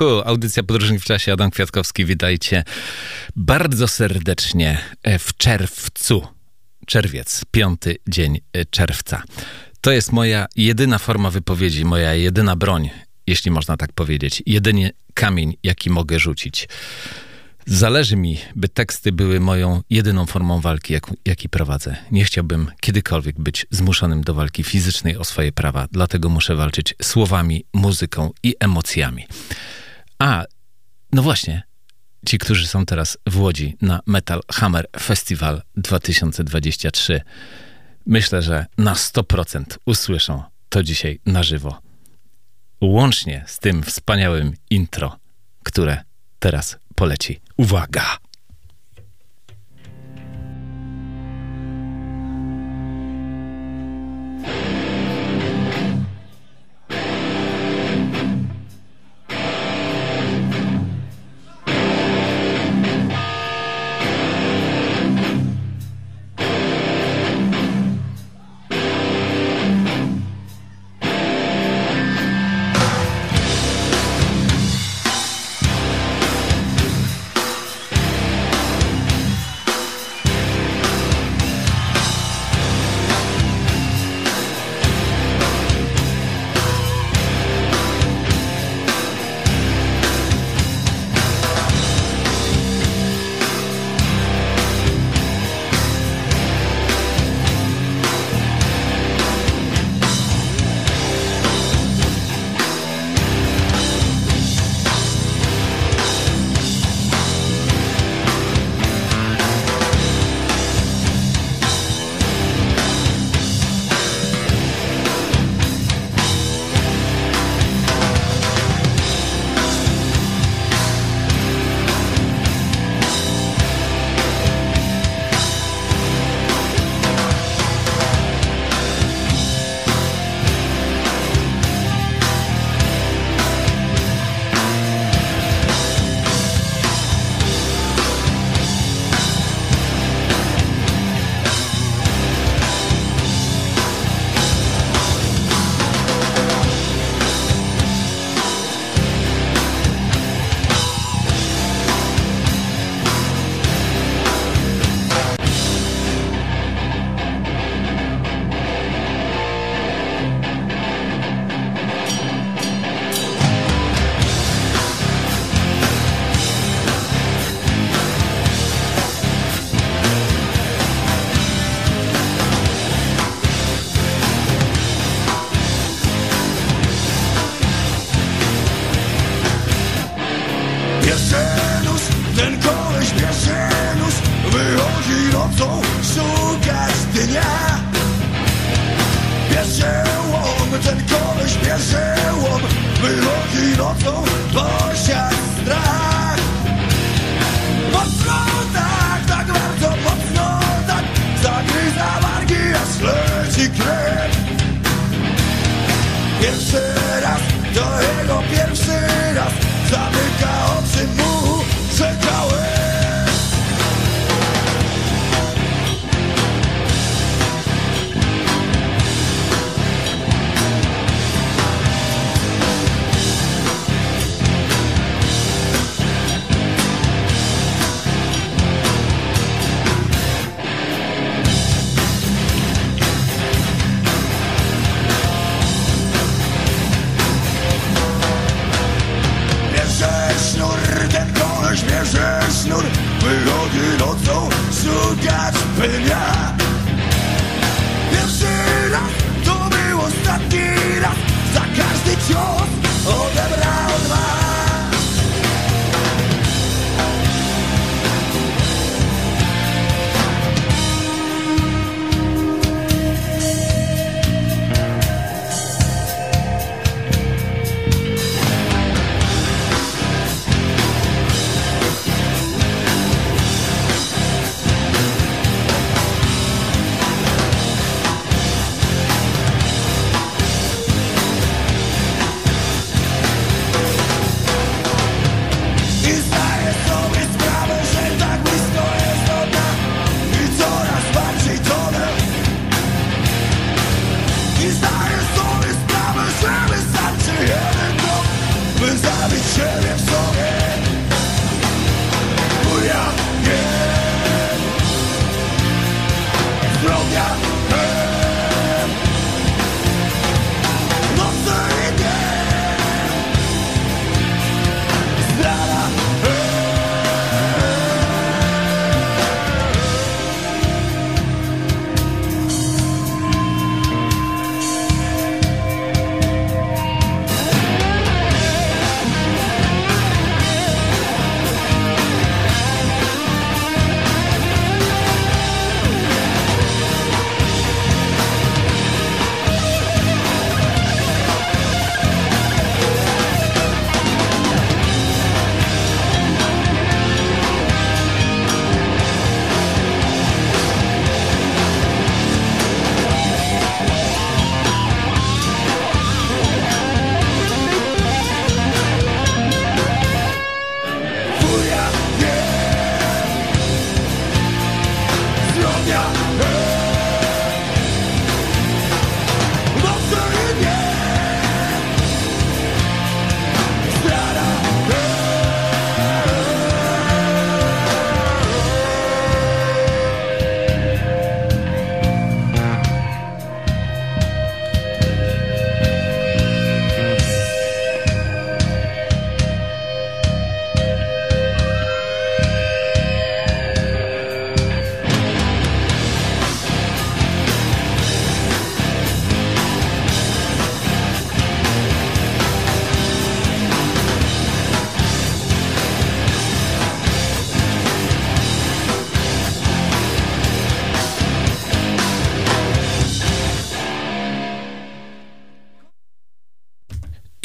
Juhu, audycja Podróżnik w czasie, Adam Kwiatkowski, witajcie bardzo serdecznie w czerwcu. Czerwiec, piąty dzień e, czerwca. To jest moja jedyna forma wypowiedzi, moja jedyna broń, jeśli można tak powiedzieć. Jedynie kamień, jaki mogę rzucić. Zależy mi, by teksty były moją jedyną formą walki, jak, jaki prowadzę. Nie chciałbym kiedykolwiek być zmuszonym do walki fizycznej o swoje prawa, dlatego muszę walczyć słowami, muzyką i emocjami. A, no właśnie, ci, którzy są teraz w Łodzi na Metal Hammer Festival 2023, myślę, że na 100% usłyszą to dzisiaj na żywo. Łącznie z tym wspaniałym intro, które teraz poleci. Uwaga!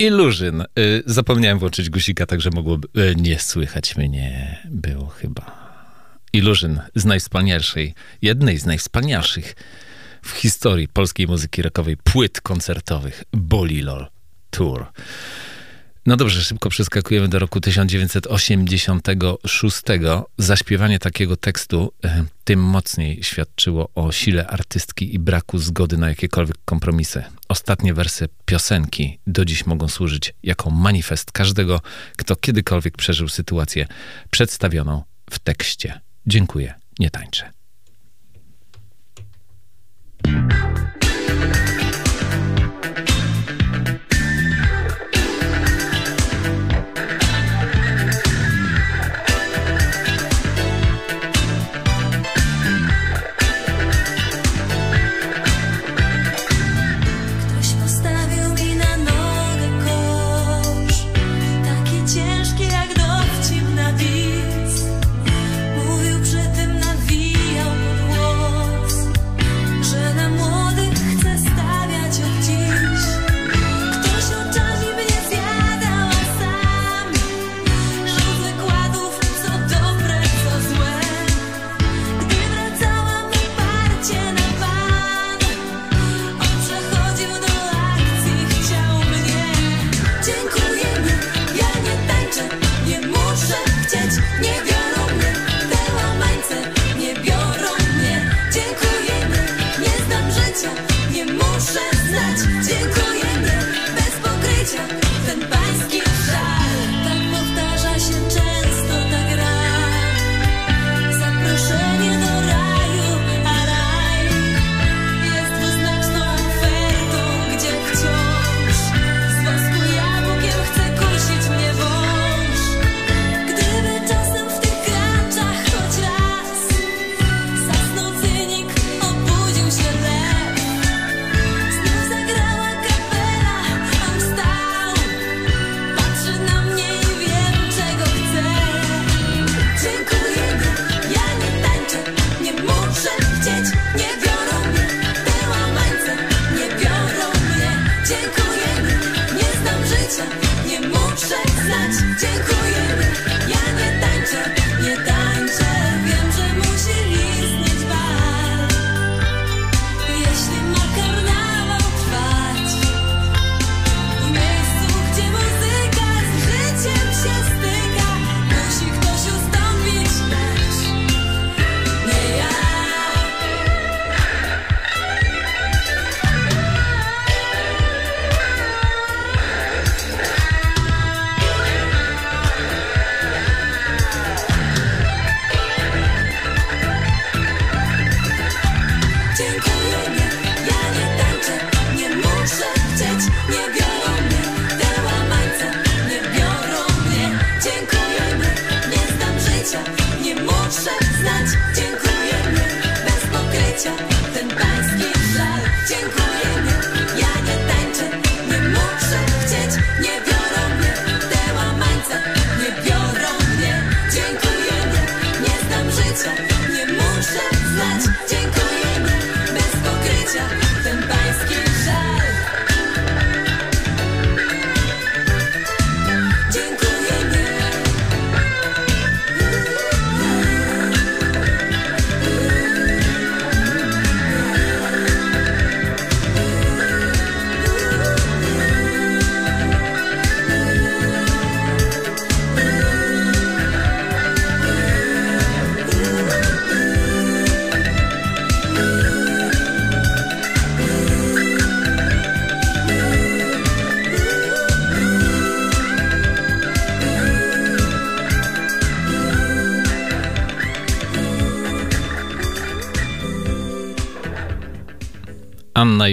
Ilużyn. Y, zapomniałem włączyć guzika, także mogłoby y, nie słychać mnie było chyba. Ilużyn z najwspanialszej, jednej z najwspanialszych w historii polskiej muzyki rockowej płyt koncertowych Bolilol Tour. No dobrze, szybko przeskakujemy do roku 1986. Zaśpiewanie takiego tekstu e, tym mocniej świadczyło o sile artystki i braku zgody na jakiekolwiek kompromisy. Ostatnie wersy piosenki do dziś mogą służyć jako manifest każdego, kto kiedykolwiek przeżył sytuację przedstawioną w tekście. Dziękuję, nie tańczę.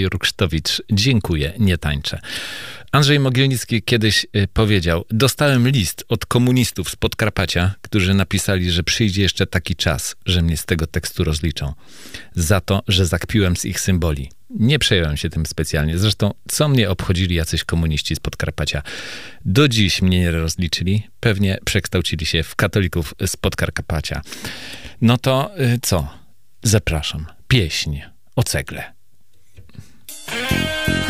Jurksztowicz. Dziękuję, nie tańczę. Andrzej Mogielnicki kiedyś y, powiedział: Dostałem list od komunistów z Podkarpacia, którzy napisali, że przyjdzie jeszcze taki czas, że mnie z tego tekstu rozliczą. Za to, że zakpiłem z ich symboli. Nie przejąłem się tym specjalnie. Zresztą, co mnie obchodzili jacyś komuniści z Podkarpacia? Do dziś mnie nie rozliczyli. Pewnie przekształcili się w katolików z Podkarpacia. No to y, co? Zapraszam. Pieśń o cegle. Thank you.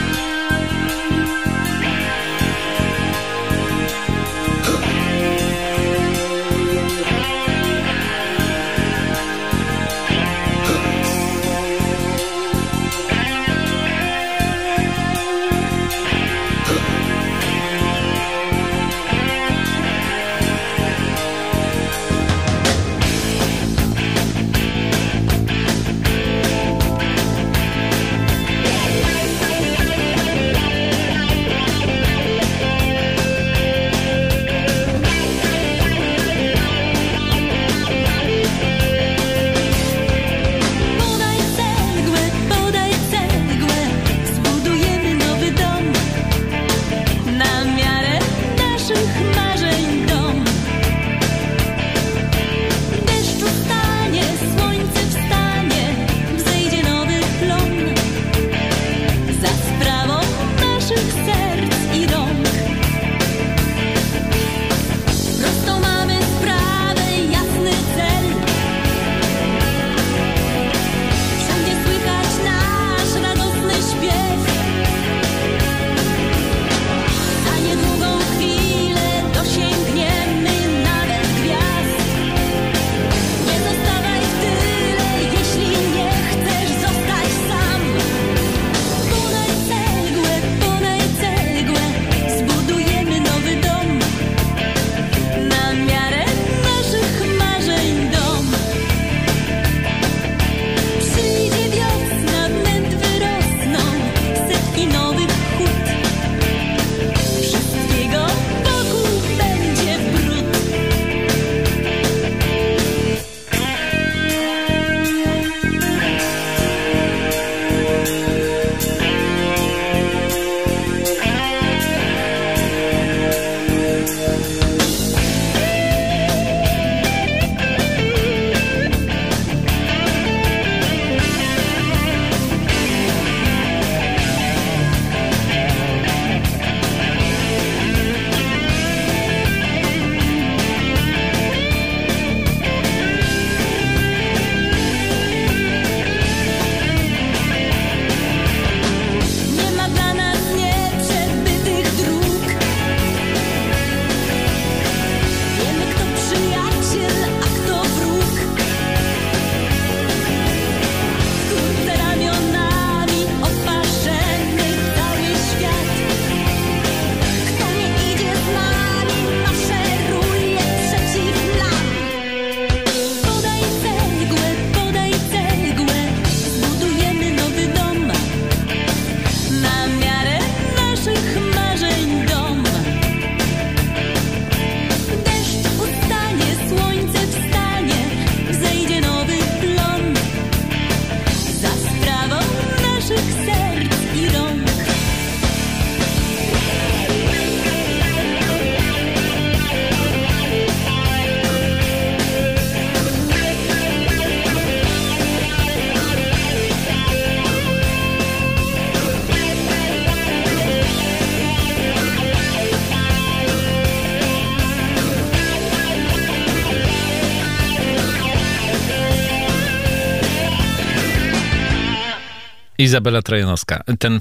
Izabela Trojanowska. Ten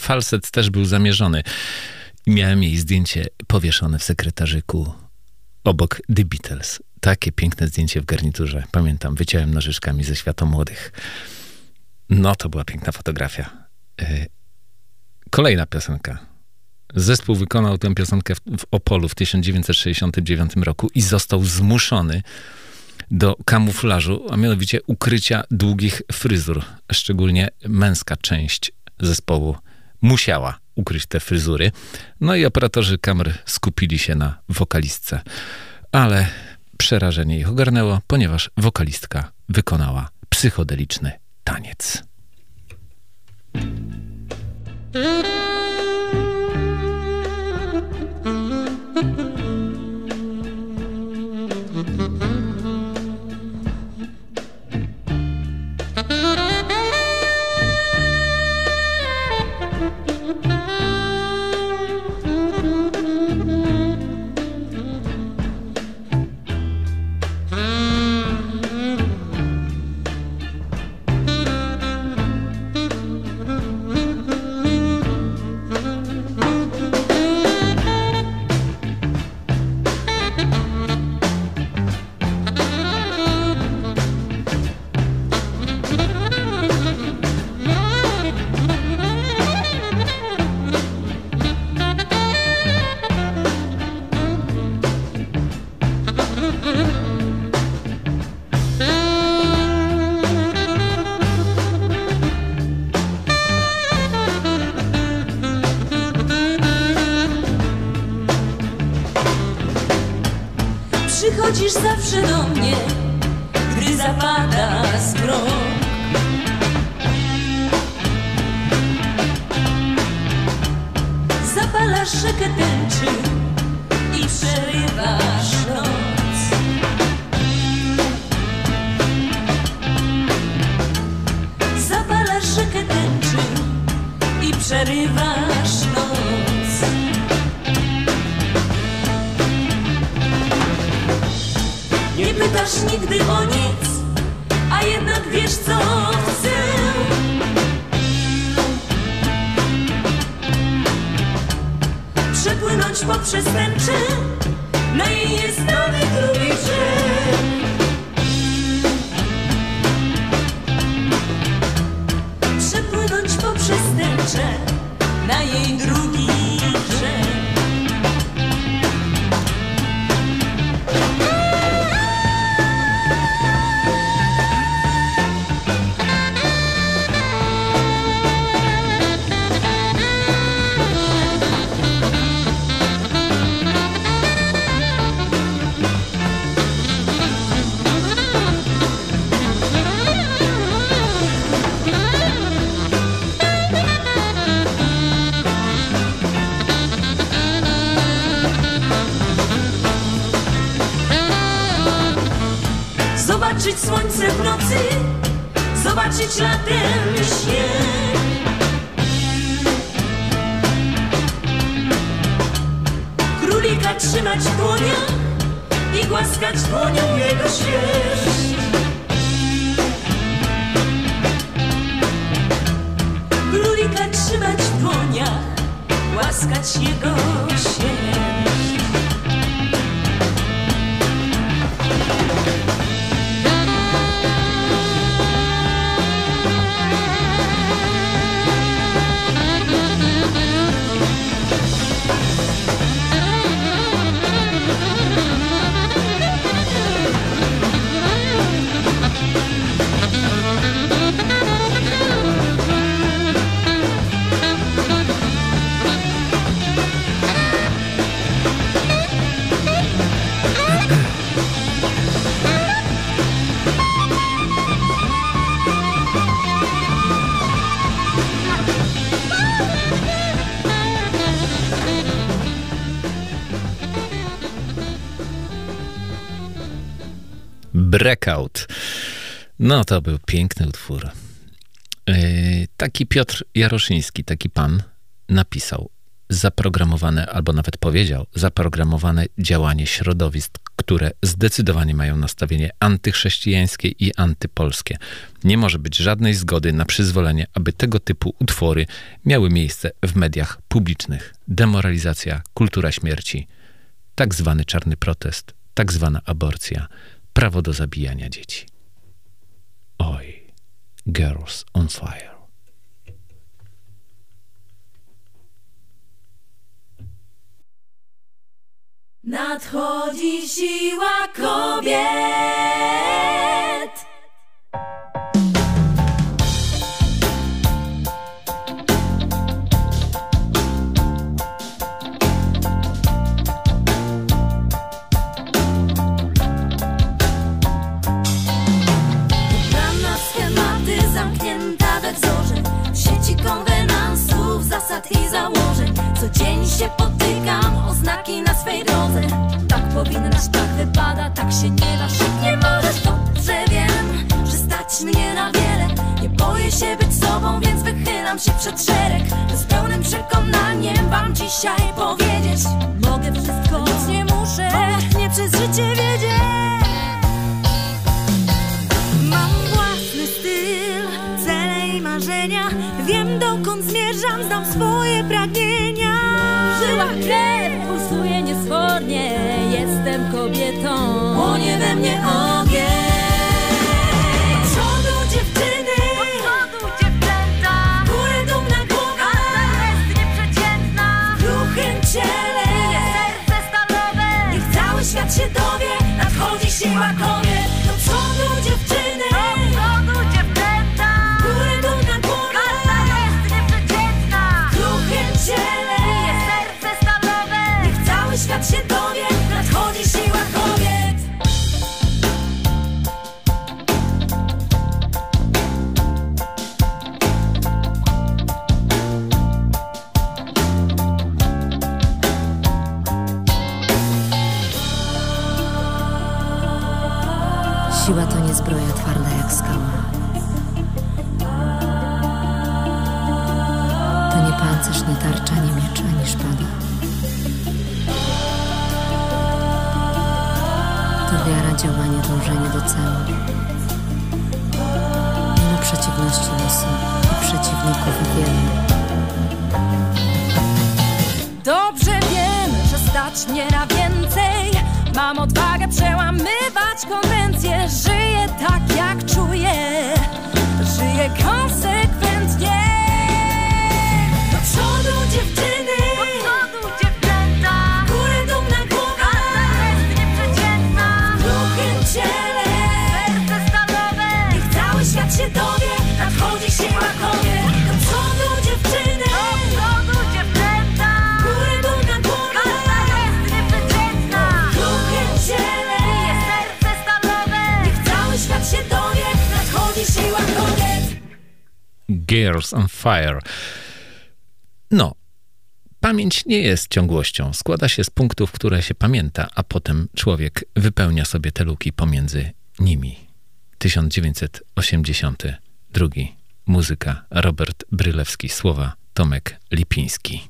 falset też był zamierzony. Miałem jej zdjęcie powieszone w sekretarzyku obok The Beatles. Takie piękne zdjęcie w garniturze. Pamiętam, wyciąłem nożyczkami ze świata młodych. No, to była piękna fotografia. E, kolejna piosenka. Zespół wykonał tę piosenkę w, w Opolu w 1969 roku i został zmuszony do kamuflażu, a mianowicie ukrycia długich fryzur. Szczególnie męska część zespołu musiała ukryć te fryzury. No i operatorzy kamer skupili się na wokalistce. Ale przerażenie ich ogarnęło, ponieważ wokalistka wykonała psychodeliczny taniec. zobaczyć śnieg. Królika trzymać w dłoniach i głaskać dłonią jego sierść. Królika trzymać w dłoniach, głaskać jego sierść. Breakout. No to był piękny utwór. Yy, taki Piotr Jaroszyński, taki pan, napisał zaprogramowane, albo nawet powiedział, zaprogramowane działanie środowisk, które zdecydowanie mają nastawienie antychrześcijańskie i antypolskie. Nie może być żadnej zgody na przyzwolenie, aby tego typu utwory miały miejsce w mediach publicznych. Demoralizacja, kultura śmierci, tak zwany czarny protest, tak zwana aborcja, prawo do zabijania dzieci. Oj, girls on fire. Nadchodzi siła kobiet. Dzień się potykam o znaki na swej drodze. Tak powinnaś, tak wypada, tak się nie da Nie możesz, dobrze wiem, że stać mnie na wiele. Nie boję się być sobą, więc wychylam się przed szereg. Z pełnym przekonaniem wam dzisiaj powiedzieć. Mogę wszystko, nic nie muszę, nie przez życie wiedzieć. Mam własny styl, cele i marzenia. Wiem dokąd zmierzam, znam swoje pragnienia żyłach krew pulsuje niesfornie. Jestem kobietą. Płonie we mnie ogień. Ciele. Niech cały świat się dowie. Nadchodzi siła kobiet pancerz, nie tarcza, nie miecz, ani szpada. To wiara, działanie, dążenie do celu. Mimo przeciwności losu i przeciwników wielu. Dobrze wiem, że stać mnie na więcej Mam odwagę przełamywać konwencje Żyję tak jak czuję Żyję konsekwentnie Girls on Fire. No, pamięć nie jest ciągłością. Składa się z punktów, które się pamięta, a potem człowiek wypełnia sobie te luki pomiędzy nimi. 1982. Muzyka Robert Brylewski, słowa Tomek Lipiński.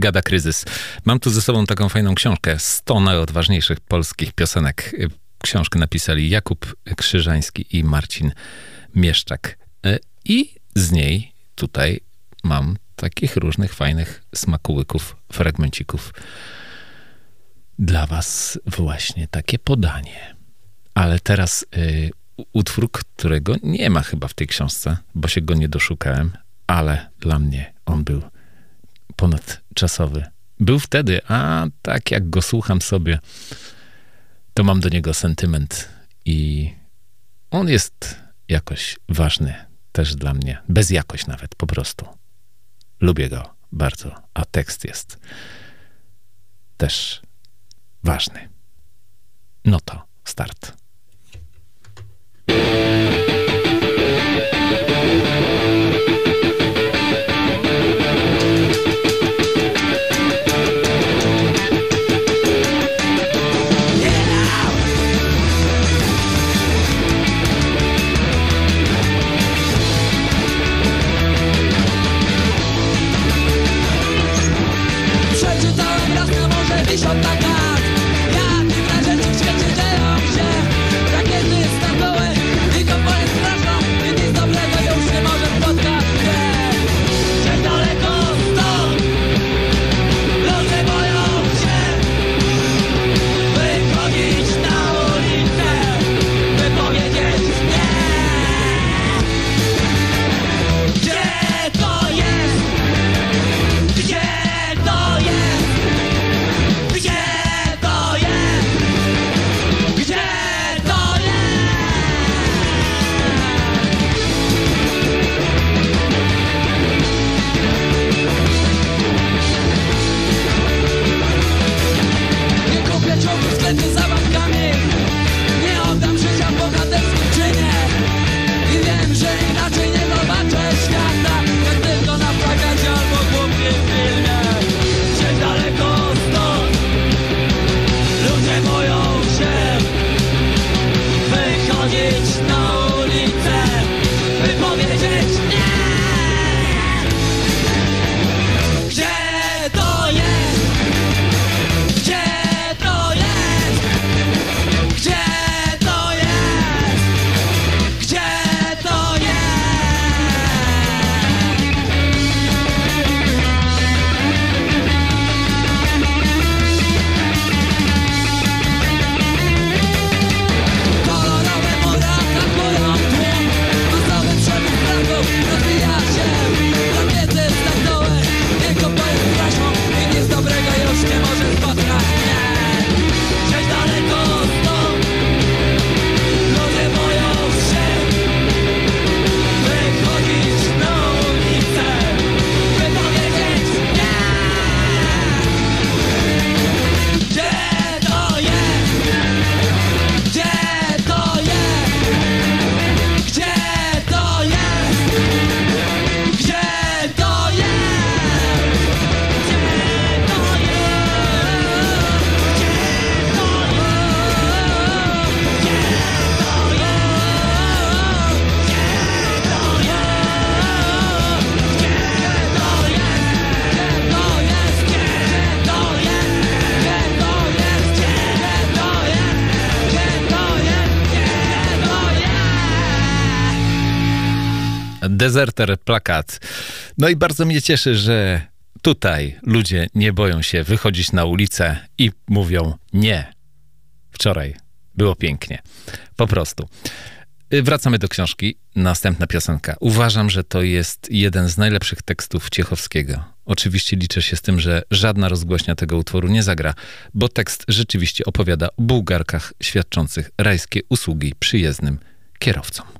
Brygada Kryzys. Mam tu ze sobą taką fajną książkę 100 najodważniejszych polskich piosenek. Książkę napisali Jakub Krzyżański i Marcin Mieszczak. Y, I z niej tutaj mam takich różnych fajnych smakołyków, fragmencików. Dla was właśnie takie podanie. Ale teraz y, utwór, którego nie ma chyba w tej książce, bo się go nie doszukałem, ale dla mnie on był ponadczasowy. Był wtedy, a tak jak go słucham sobie, to mam do niego sentyment i on jest jakoś ważny też dla mnie. Bez jakoś nawet, po prostu. Lubię go bardzo, a tekst jest też ważny. No to start. Deserter plakat. No i bardzo mnie cieszy, że tutaj ludzie nie boją się wychodzić na ulicę i mówią nie. Wczoraj było pięknie. Po prostu. Y, Wracamy do książki. Następna piosenka. Uważam, że to jest jeden z najlepszych tekstów Ciechowskiego. Oczywiście liczę się z tym, że żadna rozgłośnia tego utworu nie zagra, bo tekst rzeczywiście opowiada o bułgarkach świadczących rajskie usługi przyjezdnym kierowcom.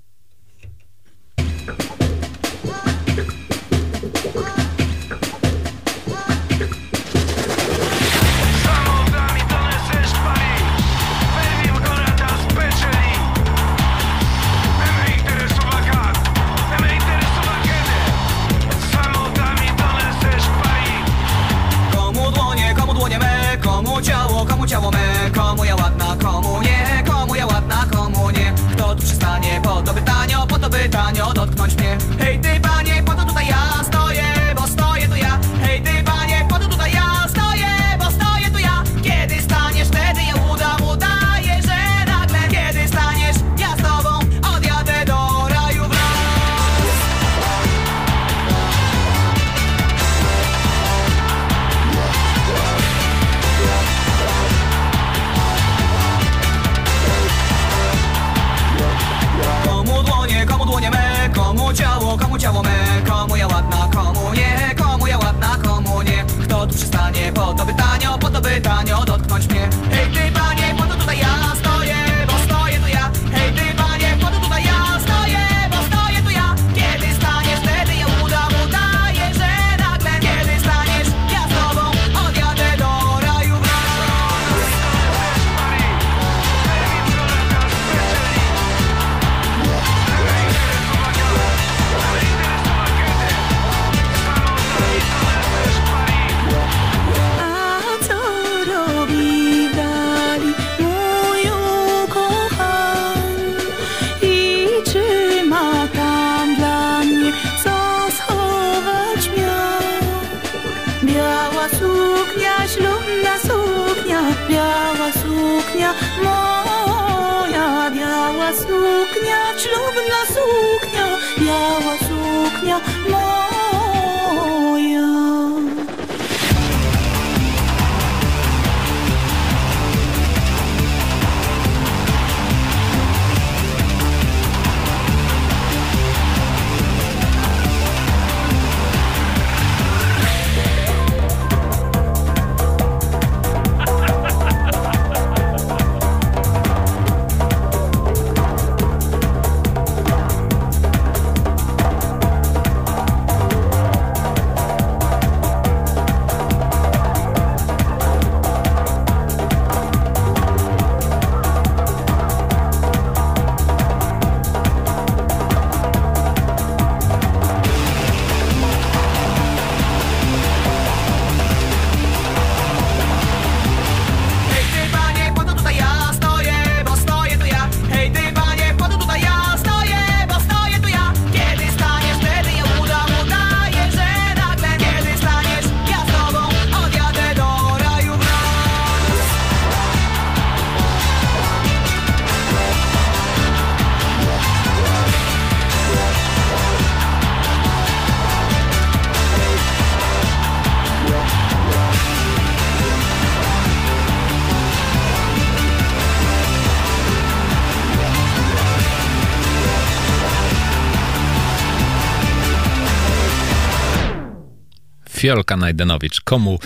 Fiolka Najdenowicz. Komu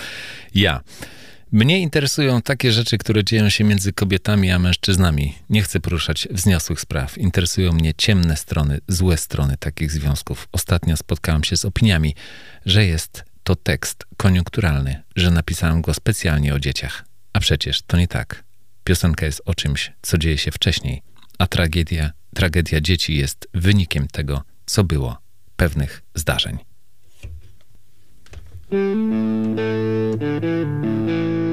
ja? Mnie interesują takie rzeczy, które dzieją się między kobietami a mężczyznami. Nie chcę poruszać wzniosłych spraw. Interesują mnie ciemne strony, złe strony takich związków. Ostatnio spotkałem się z opiniami, że jest to tekst koniunkturalny, że napisałem go specjalnie o dzieciach. A przecież to nie tak. Piosenka jest o czymś, co dzieje się wcześniej, a tragedia, tragedia dzieci jest wynikiem tego, co było, pewnych zdarzeń. Thank you.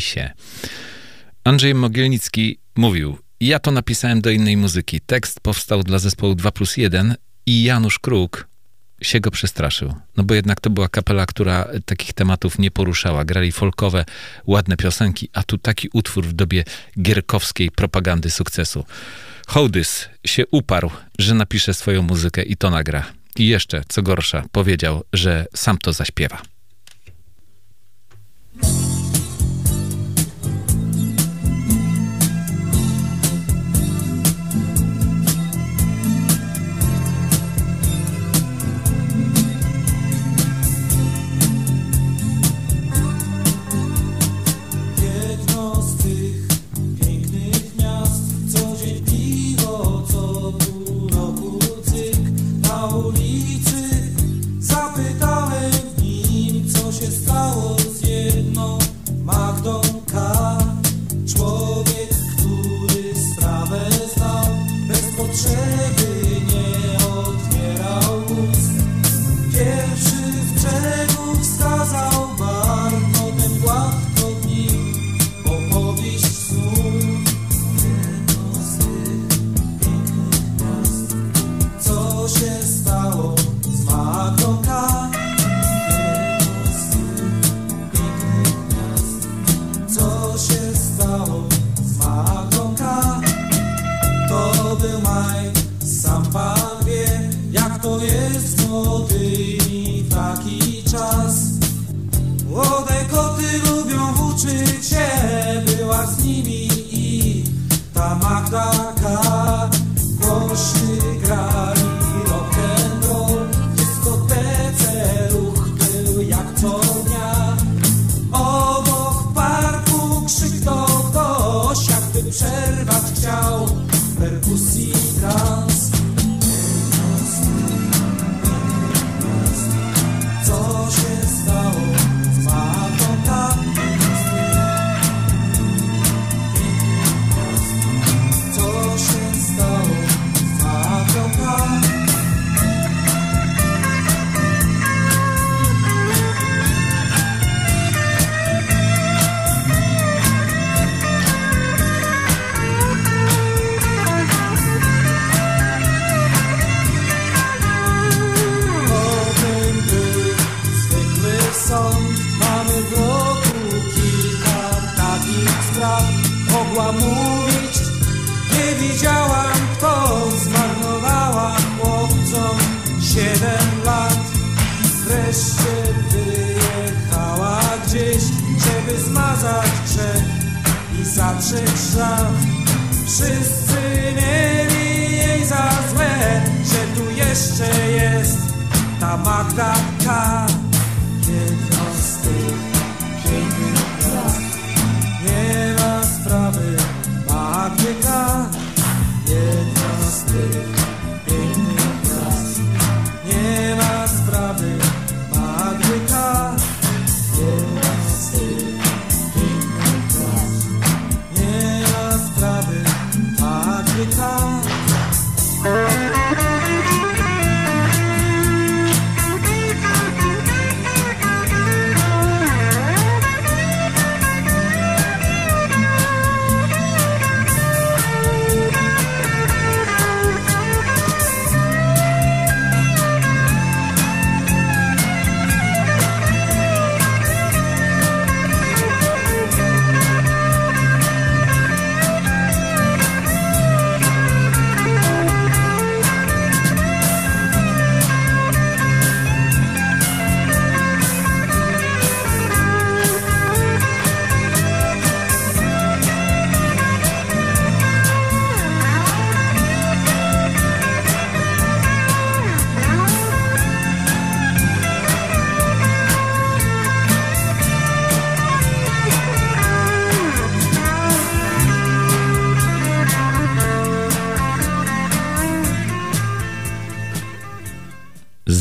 Misie. Andrzej Mogielnicki mówił, ja to napisałem do innej muzyki. Tekst powstał dla zespołu 2 plus 1 i Janusz Kruk się go przestraszył. No bo jednak to była kapela, która takich tematów nie poruszała. Grali folkowe, ładne piosenki, a tu taki utwór w dobie gierkowskiej propagandy sukcesu. Hołdys się uparł, że napisze swoją muzykę i to nagra. I jeszcze, co gorsza, powiedział, że sam to zaśpiewa. Siedem lat. Wreszcie wyjechała gdzieś, żeby zmazać grzech i zatrzeć żal. Wszyscy mieli jej za złe, że tu jeszcze jest ta Magda K. Jedno z tych pięknych miast. Nie ma sprawy Magdy K. Jedno z tych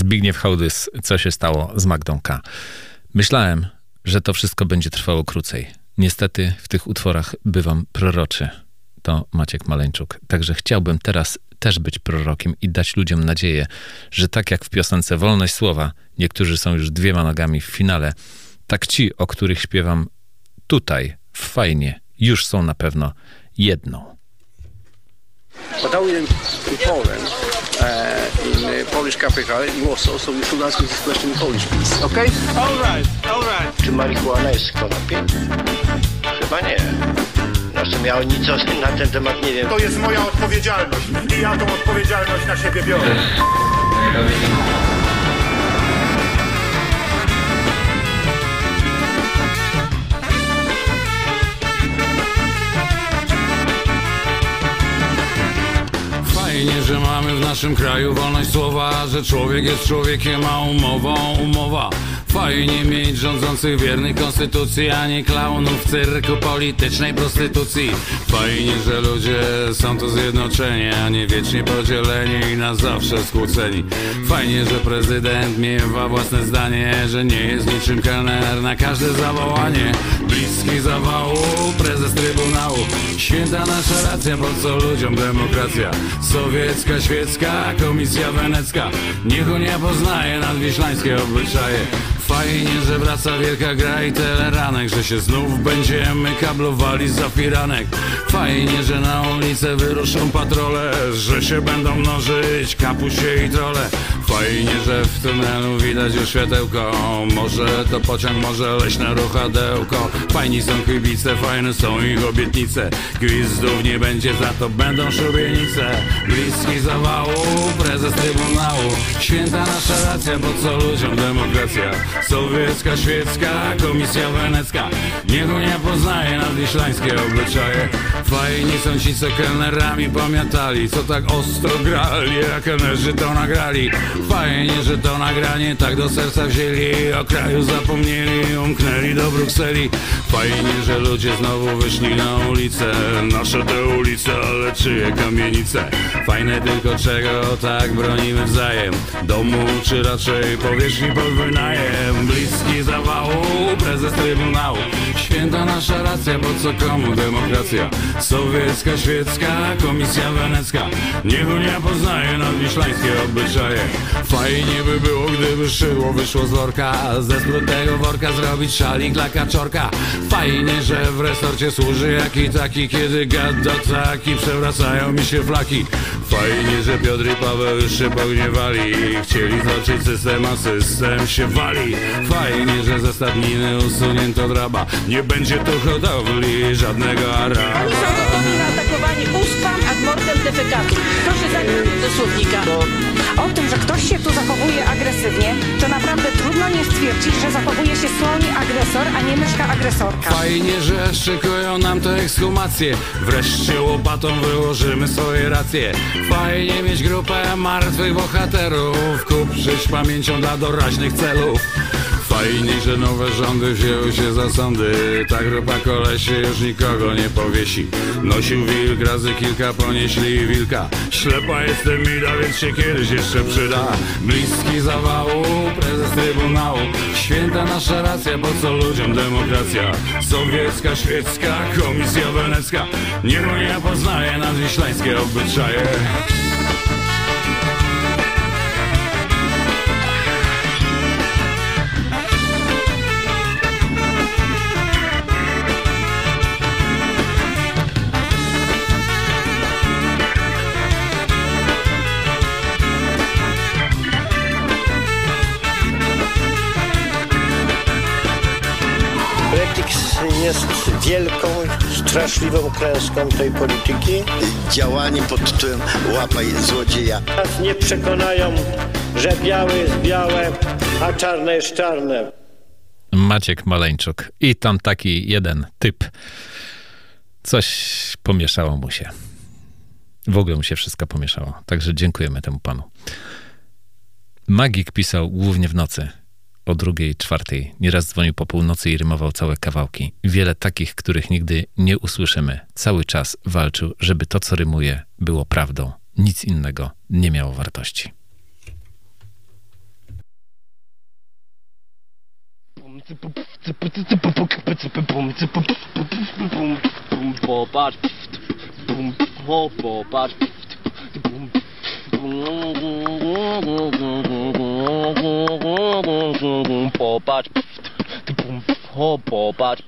Zbigniew Hołdys, co się stało z Magdą K. Myślałem, że to wszystko będzie trwało krócej. Niestety w tych utworach bywam proroczy. To Maciek Maleńczuk. Także chciałbym teraz też być prorokiem i dać ludziom nadzieję, że tak jak w piosence Wolność Słowa, niektórzy są już dwiema nogami w finale, tak ci, o których śpiewam, tutaj, w Fajnie, już są na pewno jedną. In Poland, uh, in uh, Polish capital, in Warsaw, so we should ask this question in Polish, please. Okay? All right, all right. Czy marihuana jest konopiem? Chyba nie. Zresztą ja nic o- na ten temat nie wiem. To jest moja odpowiedzialność i ja tą odpowiedzialność na siebie biorę. Fajnie, że mamy w naszym kraju wolność słowa, że człowiek jest człowiekiem, a umową umowa. Fajnie mieć rządzących wiernych konstytucji, a nie klaunów w cyrku politycznej prostytucji. Fajnie, że ludzie są tu zjednoczeni, a nie wiecznie podzieleni i na zawsze skłóceni. Fajnie, że prezydent miewa własne zdanie, że nie jest niczym kelner na każde zawołanie. Bliski zawału, prezes trybunału. Święta nasza racja, po co ludziom demokracja? Sowiecka, świecka, komisja wenecka. Niech Unia poznaje nadwiślańskie obyczaje. Fajnie, że wraca wielka gra i teleranek Że się znów będziemy kablowali za firanek. Fajnie, że na ulicę wyruszą patrole Że się będą mnożyć kapusie i trole. Fajnie, że w tunelu widać już światełko Może to pociąg, może leśne ruchadełko Fajni są kibice, fajne są ich obietnice. Gwizdów nie będzie, za to będą szubienice. Bliski zawału, prezes trybunału. Święta nasza racja, po co ludziom demokracja Sowiecka, świecka, komisja wenecka. Niech Unia poznaje nadwiślańskie obyczaje Fajni są co kelnerami pamiętali Co tak ostro grali, a kelnerzy to nagrali. Fajnie, że to nagranie tak do serca wzięli O kraju zapomnieli, umknęli do Brukseli. Fajnie, że ludzie znowu wyszli na ulicę Nasze te ulice, ale czyje kamienice? Fajne tylko czego tak bronimy wzajem. Domu czy raczej powierzchni pod wynajem? Bliski zawału, prezes trybunału. Święta nasza racja, po co komu demokracja Sowiecka, świecka, komisja wenecka. Niech Unia poznaje nadwiślańskie obyczaje. Fajnie by było, gdyby szydło wyszło z worka Ze sprutego worka zrobić szalik dla kaczorka Fajnie, że w resorcie służy jaki taki Kiedy gada taki, przewracają mi się flaki. Fajnie, że Piotr i Paweł już się pogniewali Chcieli zobaczyć system, a system się wali. Fajnie, że ze stadniny usunięto draba. Nie będzie tu hodowli żadnego są gotowi na atakowanie ustwam ad mortem defekatu. Proszę zagłębić do słownika. O tym, że ktoś się tu zachowuje agresywnie, to naprawdę trudno nie stwierdzić, że zachowuje się słownie agresor, a nie myszka agresorka. Fajnie, że szykują nam te ekshumacje Wreszcie łopatą wyłożymy swoje racje Fajnie mieć grupę martwych bohaterów Kupczyć pamięcią dla doraźnych celów Fajnie, że nowe rządy wzięły się za sądy. Ta grupa kolesie już nikogo nie powiesi. Nosił wilk, razy kilka ponieśli wilka. Ślepa jestem mida, więc się kiedyś jeszcze przyda. Bliski zawału, prezes trybunału. Święta nasza racja, po co ludziom demokracja? Sowiecka, świecka, komisja wenecka. Niech Unia poznaje nadwiślańskie obyczaje jest wielką, straszliwą klęską tej polityki. Działaniem pod tytułem łapaj złodzieja. Nas nie przekonają, że białe jest białe, a czarne jest czarne. Maciek Maleńczuk. I tam taki jeden typ. Coś pomieszało mu się. W ogóle mu się wszystko pomieszało. Także dziękujemy temu panu. Magik pisał głównie w nocy. O drugiej, czwartej. Nieraz dzwonił po północy i rymował całe kawałki. Wiele takich, których nigdy nie usłyszymy. Cały czas walczył, żeby to, co rymuje, było prawdą. Nic innego nie miało wartości. Popatrz, o, popatrz, popatrz, o, popatrz,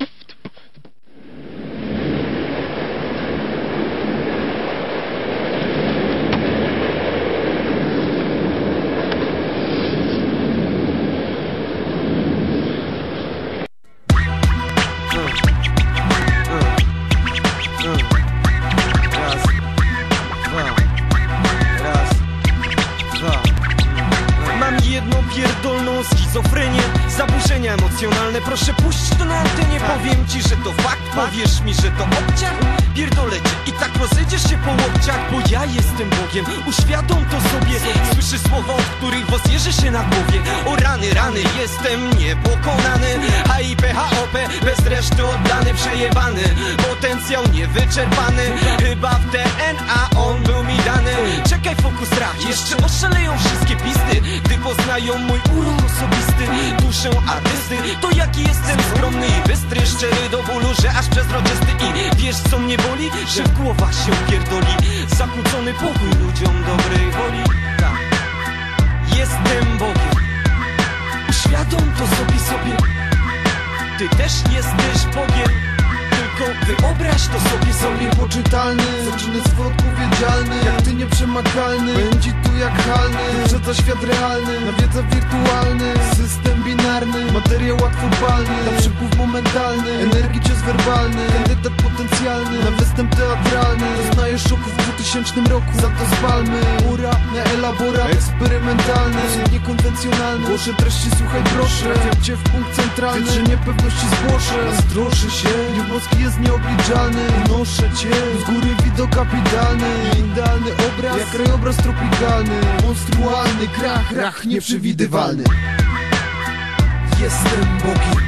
schizofrenię Emocjonalne, proszę puść to na antenie Powiem ci, że to fakt, powiesz mi, że to obciach. Pierdolę cię i tak rozejdziesz się po łokciach Bo ja jestem Bogiem, uświadom to sobie. Słyszysz słowa, od których jeży się na głowie. O rany, rany, jestem niepokonany. HIP, HOP, bez reszty oddany, przejebany. Potencjał niewyczerpany. Chyba w DNA on był mi dany. Czekaj, fokus strach, jeszcze oszaleją wszystkie pisty Gdy poznają mój urok osobisty. Duszę artysty, to jaki jestem skromny i bystry Szczery do bólu, że aż przezroczysty. I wiesz co mnie boli? Że w głowach się pierdoli Zakłócony pokój ludziom dobrej woli. Tak, jestem Bogiem. Uświadom to sobie sobie. Ty też jesteś Bogiem Wyobraź to sobie sobie Niepoczytalny, zaczyny swój odpowiedzialny Jak ty nieprzemakalny, będzie tu jak halny Wyprzedza świat realny, nawiedza wirtualny System binarny, materiał łatwopalny Na przypływ momentalny, energii cios werbalny Kandydat potencjalny, na występ teatralny Doznajesz szoku w 2000 roku, za to spalmy Ura na elaborat eksperymentalny. Niekonwencjonalny, głoszę treści słuchaj proszę. Trafiam cię w punkt centralny, Wiedz, że niepewności zgłoszę. Nastroszę się, nieboski jest nieobliczalny. Unoszę cię, z góry widok kapitalny Idealny obraz, jak krajobraz tropikalny. Monstrualny krach, rach nieprzewidywalny. Jestem Bogiem.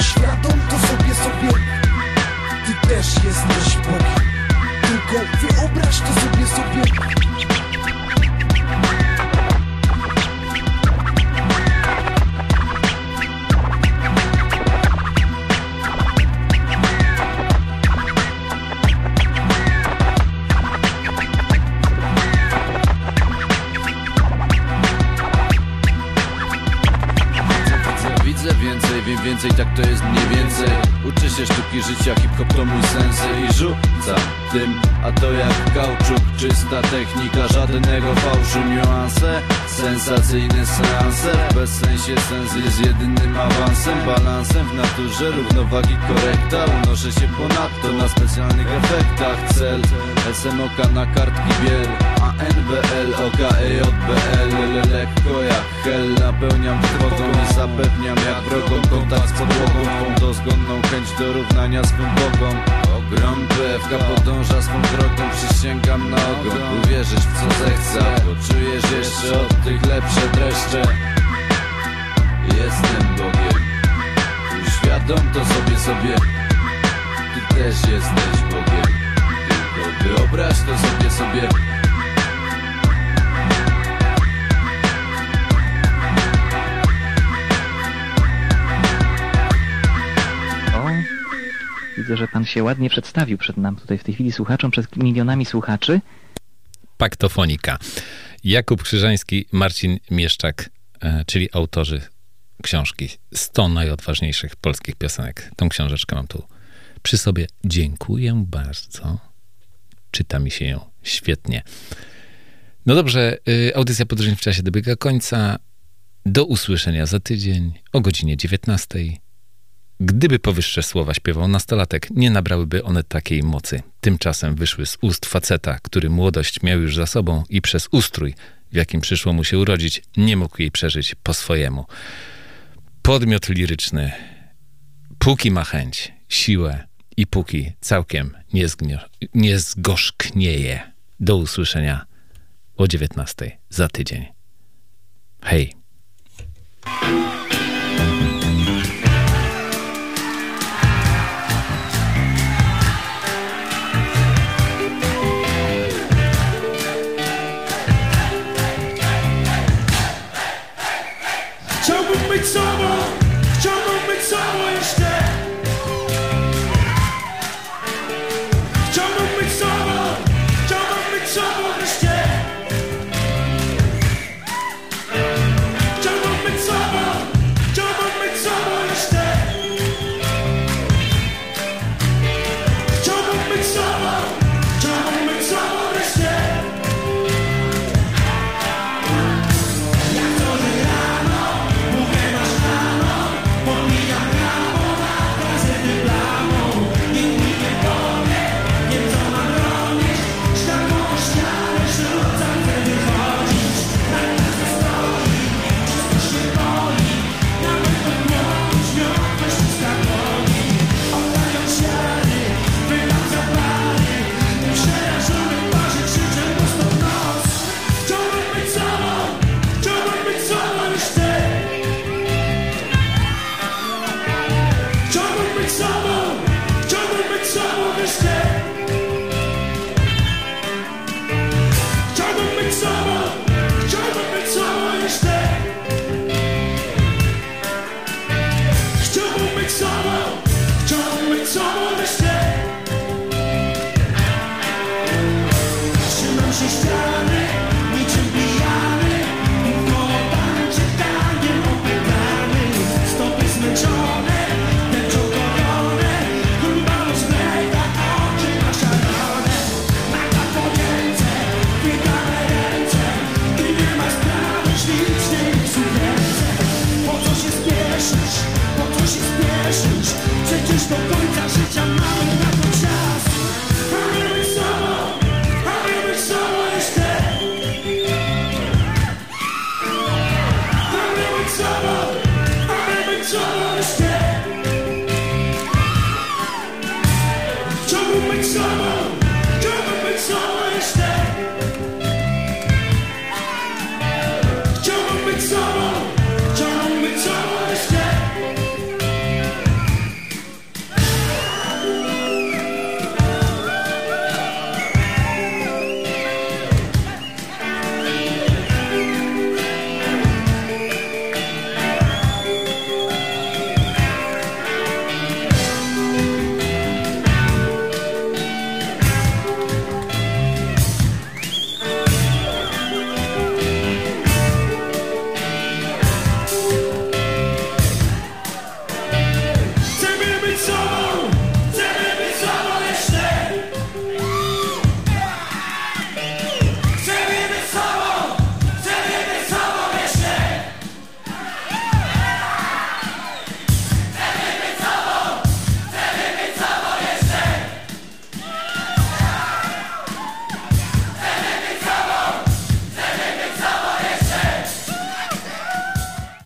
Świadom to sobie sobie. Ty też jesteś Bogiem. Tylko wyobraź to sobie sobie Czysta technika, żadnego fałszu Niuanse, sensacyjne seanse. W bezsensie sens jest jedynym awansem Balansem w naturze, równowagi korekta. Unoszę się ponadto na specjalnych efektach. Cel, SMOK na kartki biel A NBL, OKEJBL Lekko jak hel. Napełniam trwogą I zapewniam jak wrogom kontakt z podłogą. Twą dozgonną chęć do równania swym bogom Ogrom PFK podąża swą drogą Przysięgam na ogon Uwierzysz w co zechcę Poczujesz jeszcze od tych lepsze dreszcze. Jestem Bogiem Uświadom to sobie sobie. Ty też jesteś Bogiem Tylko wyobraź to sobie sobie widzę, że pan się ładnie przedstawił przed nam tutaj w tej chwili słuchaczom, przed milionami słuchaczy. Paktofonika. Jakub Krzyżański, Marcin Mieszczak, e, czyli autorzy książki 100 najodważniejszych polskich piosenek. Tą książeczkę mam tu przy sobie. Dziękuję bardzo. Czyta mi się ją świetnie. No dobrze, y, audycja Podróżni w czasie dobiega końca. Do usłyszenia za tydzień o godzinie 19. Gdyby powyższe słowa śpiewał nastolatek, nie nabrałyby one takiej mocy. Tymczasem wyszły z ust faceta, który młodość miał już za sobą i przez ustrój, w jakim przyszło mu się urodzić, nie mógł jej przeżyć po swojemu. Podmiot liryczny, póki ma chęć, siłę i póki całkiem nie, zgnio- nie zgorzknieje. Do usłyszenia o 19 za tydzień. Hej.